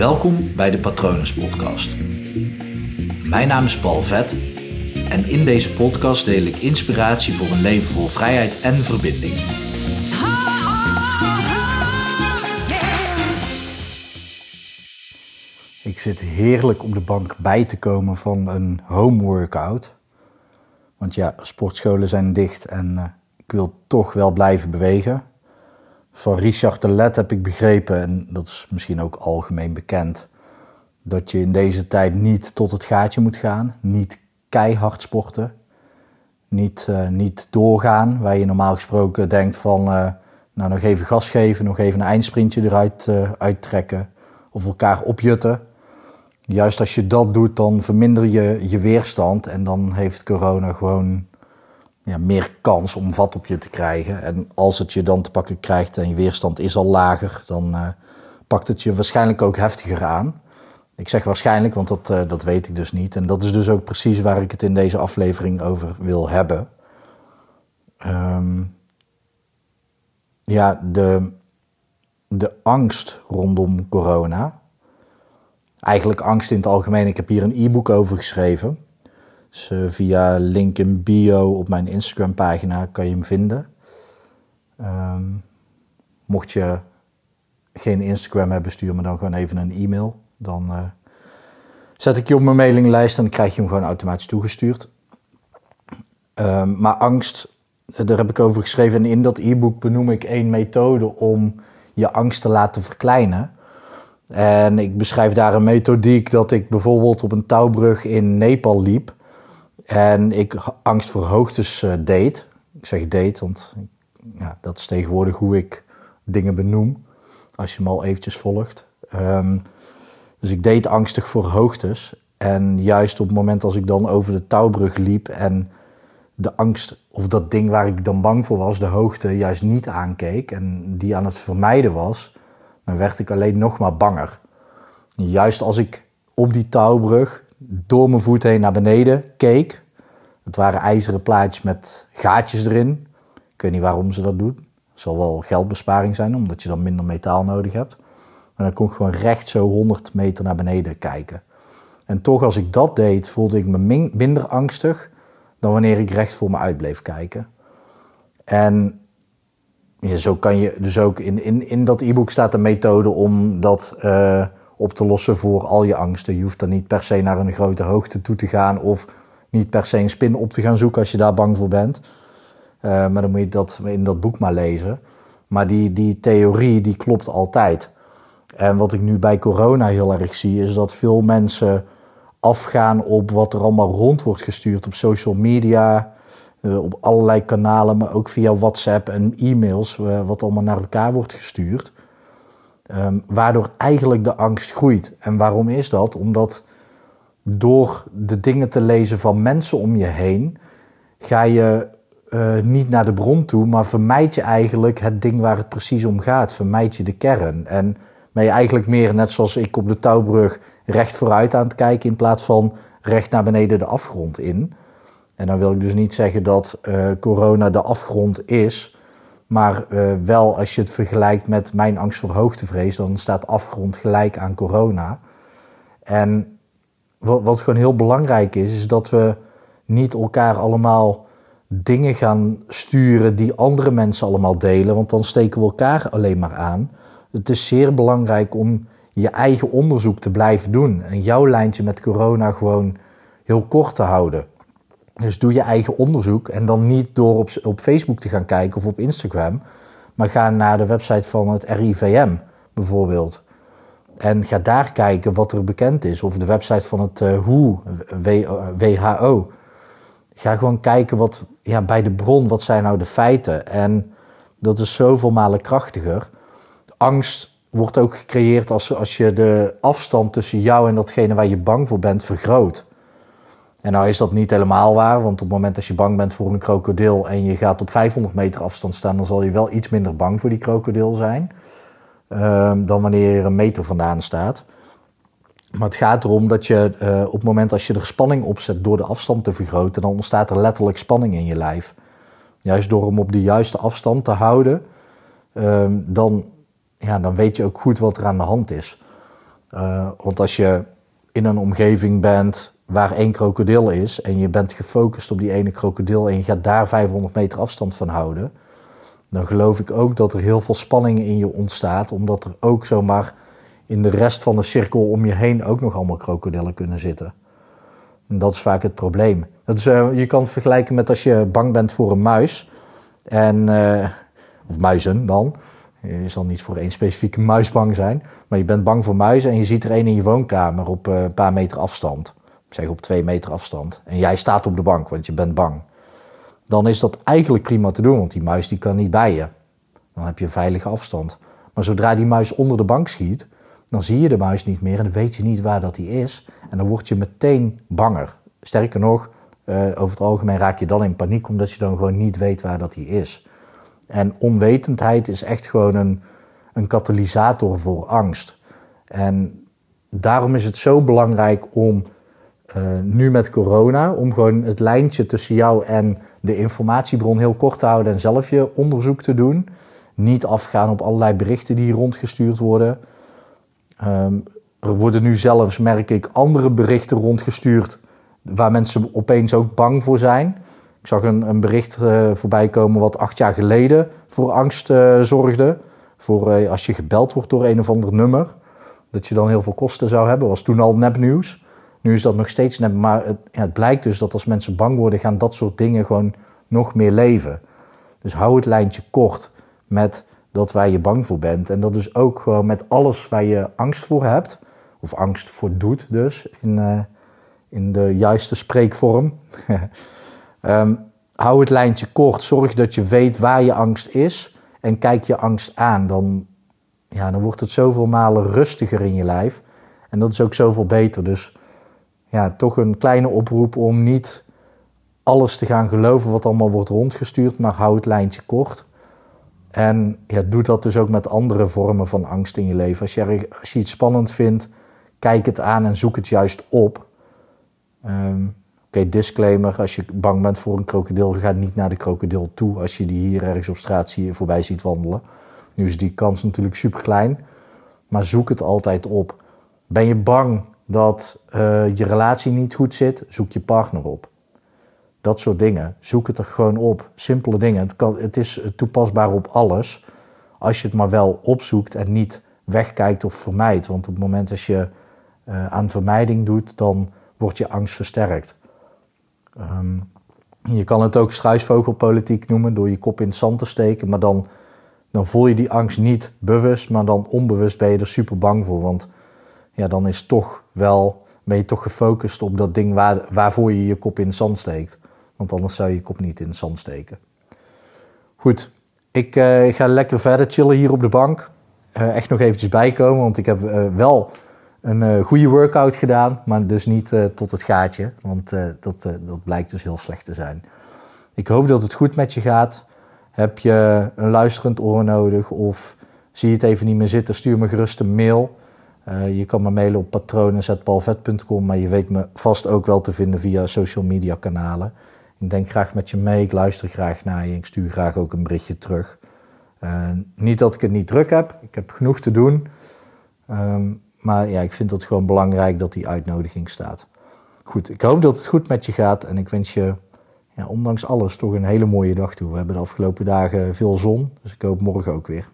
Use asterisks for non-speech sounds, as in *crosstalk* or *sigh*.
Welkom bij de Patronus Podcast. Mijn naam is Paul Vet en in deze podcast deel ik inspiratie voor een leven vol vrijheid en verbinding. Ik zit heerlijk op de bank bij te komen van een home workout. Want ja, sportscholen zijn dicht en uh, ik wil toch wel blijven bewegen. Van Richard de Let heb ik begrepen, en dat is misschien ook algemeen bekend, dat je in deze tijd niet tot het gaatje moet gaan. Niet keihard sporten. Niet, uh, niet doorgaan, waar je normaal gesproken denkt van, uh, nou nog even gas geven, nog even een eindsprintje eruit uh, uittrekken. Of elkaar opjutten. Juist als je dat doet, dan verminder je je weerstand en dan heeft corona gewoon ja, meer kans om vat op je te krijgen. En als het je dan te pakken krijgt en je weerstand is al lager, dan uh, pakt het je waarschijnlijk ook heftiger aan. Ik zeg waarschijnlijk, want dat, uh, dat weet ik dus niet. En dat is dus ook precies waar ik het in deze aflevering over wil hebben. Um, ja, de, de angst rondom corona. Eigenlijk angst in het algemeen. Ik heb hier een e-book over geschreven. Dus uh, via link in bio op mijn Instagram pagina kan je hem vinden. Um, mocht je geen Instagram hebben, stuur me dan gewoon even een e-mail. Dan uh, zet ik je op mijn mailinglijst en dan krijg je hem gewoon automatisch toegestuurd. Um, maar angst, daar heb ik over geschreven. En in dat e-book benoem ik één methode om je angst te laten verkleinen. En ik beschrijf daar een methodiek dat ik bijvoorbeeld op een touwbrug in Nepal liep. En ik angst voor hoogtes uh, deed. Ik zeg date, want ja, dat is tegenwoordig hoe ik dingen benoem. Als je me al eventjes volgt. Um, dus ik deed angstig voor hoogtes. En juist op het moment als ik dan over de touwbrug liep en de angst of dat ding waar ik dan bang voor was, de hoogte, juist niet aankeek en die aan het vermijden was, dan werd ik alleen nog maar banger. Juist als ik op die touwbrug door mijn voet heen naar beneden keek. Het waren ijzeren plaatjes met gaatjes erin. Ik weet niet waarom ze dat doen. Het zal wel geldbesparing zijn, omdat je dan minder metaal nodig hebt. Maar dan kon ik gewoon recht zo 100 meter naar beneden kijken. En toch, als ik dat deed, voelde ik me minder angstig dan wanneer ik recht voor me uit bleef kijken. En ja, zo kan je dus ook in, in, in dat e-book staat een methode om dat uh, op te lossen voor al je angsten. Je hoeft dan niet per se naar een grote hoogte toe te gaan of niet per se een spin op te gaan zoeken als je daar bang voor bent. Uh, maar dan moet je dat in dat boek maar lezen. Maar die, die theorie die klopt altijd. En wat ik nu bij corona heel erg zie, is dat veel mensen afgaan op wat er allemaal rond wordt gestuurd op social media, uh, op allerlei kanalen, maar ook via WhatsApp en e-mails, uh, wat allemaal naar elkaar wordt gestuurd. Um, waardoor eigenlijk de angst groeit. En waarom is dat? Omdat door de dingen te lezen van mensen om je heen, ga je uh, niet naar de bron toe, maar vermijd je eigenlijk het ding waar het precies om gaat. Vermijd je de kern. En ben je eigenlijk meer, net zoals ik op de touwbrug, recht vooruit aan het kijken in plaats van recht naar beneden de afgrond in. En dan wil ik dus niet zeggen dat uh, corona de afgrond is, maar uh, wel als je het vergelijkt met mijn angst voor hoogtevrees, dan staat afgrond gelijk aan corona. En wat, wat gewoon heel belangrijk is, is dat we niet elkaar allemaal dingen gaan sturen die andere mensen allemaal delen, want dan steken we elkaar alleen maar aan. Het is zeer belangrijk om je eigen onderzoek te blijven doen en jouw lijntje met corona gewoon heel kort te houden. Dus doe je eigen onderzoek en dan niet door op, op Facebook te gaan kijken of op Instagram, maar ga naar de website van het RIVM bijvoorbeeld. En ga daar kijken wat er bekend is, of de website van het uh, WHO, WHO. Ga gewoon kijken wat, ja, bij de bron, wat zijn nou de feiten. En dat is zoveel malen krachtiger. Angst wordt ook gecreëerd als, als je de afstand tussen jou en datgene waar je bang voor bent vergroot. En nou is dat niet helemaal waar, want op het moment dat je bang bent voor een krokodil en je gaat op 500 meter afstand staan, dan zal je wel iets minder bang voor die krokodil zijn uh, dan wanneer je er een meter vandaan staat. Maar het gaat erom dat je uh, op het moment als je er spanning opzet door de afstand te vergroten, dan ontstaat er letterlijk spanning in je lijf. Juist door hem op de juiste afstand te houden, uh, dan, ja, dan weet je ook goed wat er aan de hand is. Uh, want als je in een omgeving bent waar één krokodil is en je bent gefocust op die ene krokodil en je gaat daar 500 meter afstand van houden, dan geloof ik ook dat er heel veel spanning in je ontstaat, omdat er ook zomaar in de rest van de cirkel om je heen ook nog allemaal krokodillen kunnen zitten. En dat is vaak het probleem. Dat is, uh, je kan het vergelijken met als je bang bent voor een muis, en, uh, of muizen dan. Je zal niet voor één specifieke muis bang zijn, maar je bent bang voor muizen en je ziet er één in je woonkamer op uh, een paar meter afstand. Zeg op twee meter afstand. En jij staat op de bank, want je bent bang dan is dat eigenlijk prima te doen, want die muis die kan niet bij je. Dan heb je een veilige afstand. Maar zodra die muis onder de bank schiet, dan zie je de muis niet meer en dan weet je niet waar dat die is. En dan word je meteen banger. Sterker nog, uh, over het algemeen raak je dan in paniek omdat je dan gewoon niet weet waar dat die is. En onwetendheid is echt gewoon een, een katalysator voor angst. En daarom is het zo belangrijk om uh, nu met corona, om gewoon het lijntje tussen jou en de informatiebron heel kort te houden en zelf je onderzoek te doen. Niet afgaan op allerlei berichten die rondgestuurd worden. Um, er worden nu zelfs, merk ik, andere berichten rondgestuurd waar mensen opeens ook bang voor zijn. Ik zag een, een bericht uh, voorbij komen wat acht jaar geleden voor angst uh, zorgde. Voor als je gebeld wordt door een of ander nummer, dat je dan heel veel kosten zou hebben. Was toen al nepnieuws. Nu is dat nog steeds net, maar het, ja, het blijkt dus dat als mensen bang worden, gaan dat soort dingen gewoon nog meer leven. Dus hou het lijntje kort met dat waar je bang voor bent. En dat is ook gewoon met alles waar je angst voor hebt, of angst voor doet dus, in, uh, in de juiste spreekvorm. um, *laughs* hou het lijntje kort, zorg dat je weet waar je angst is en kijk je angst aan. Dan, ja, dan wordt het zoveel malen rustiger in je lijf. En dat is ook zoveel beter. Dus ja, toch een kleine oproep om niet alles te gaan geloven wat allemaal wordt rondgestuurd, maar hou het lijntje kort. En ja, doe dat dus ook met andere vormen van angst in je leven. Als je, als je iets spannend vindt, kijk het aan en zoek het juist op. Um, Oké, disclaimer, als je bang bent voor een krokodil, ga niet naar de krokodil toe als je die hier ergens op straat zie, voorbij ziet wandelen. Nu is die kans natuurlijk super klein, maar zoek het altijd op. Ben je bang dat uh, je relatie niet goed zit, zoek je partner op. Dat soort dingen. Zoek het er gewoon op. Simpele dingen. Het, kan, het is toepasbaar op alles. Als je het maar wel opzoekt en niet wegkijkt of vermijdt. Want op het moment dat je uh, aan vermijding doet, dan wordt je angst versterkt. Um, je kan het ook struisvogelpolitiek noemen door je kop in het zand te steken. Maar dan, dan voel je die angst niet bewust, maar dan onbewust ben je er super bang voor. Want ja, dan is toch wel, ben je toch gefocust op dat ding waar, waarvoor je je kop in het zand steekt. Want anders zou je je kop niet in het zand steken. Goed, ik uh, ga lekker verder chillen hier op de bank. Uh, echt nog eventjes bijkomen, want ik heb uh, wel een goede workout gedaan, maar dus niet tot het gaatje, want dat, dat blijkt dus heel slecht te zijn. Ik hoop dat het goed met je gaat. Heb je een luisterend oor nodig of zie je het even niet meer zitten, stuur me gerust een mail. Uh, je kan me mailen op patronen.palvet.com, maar je weet me vast ook wel te vinden via social media kanalen. Ik denk graag met je mee, ik luister graag naar je, ik stuur graag ook een berichtje terug. Uh, niet dat ik het niet druk heb, ik heb genoeg te doen. Um, maar ja, ik vind het gewoon belangrijk dat die uitnodiging staat. Goed, ik hoop dat het goed met je gaat en ik wens je, ja, ondanks alles, toch een hele mooie dag toe. We hebben de afgelopen dagen veel zon, dus ik hoop morgen ook weer.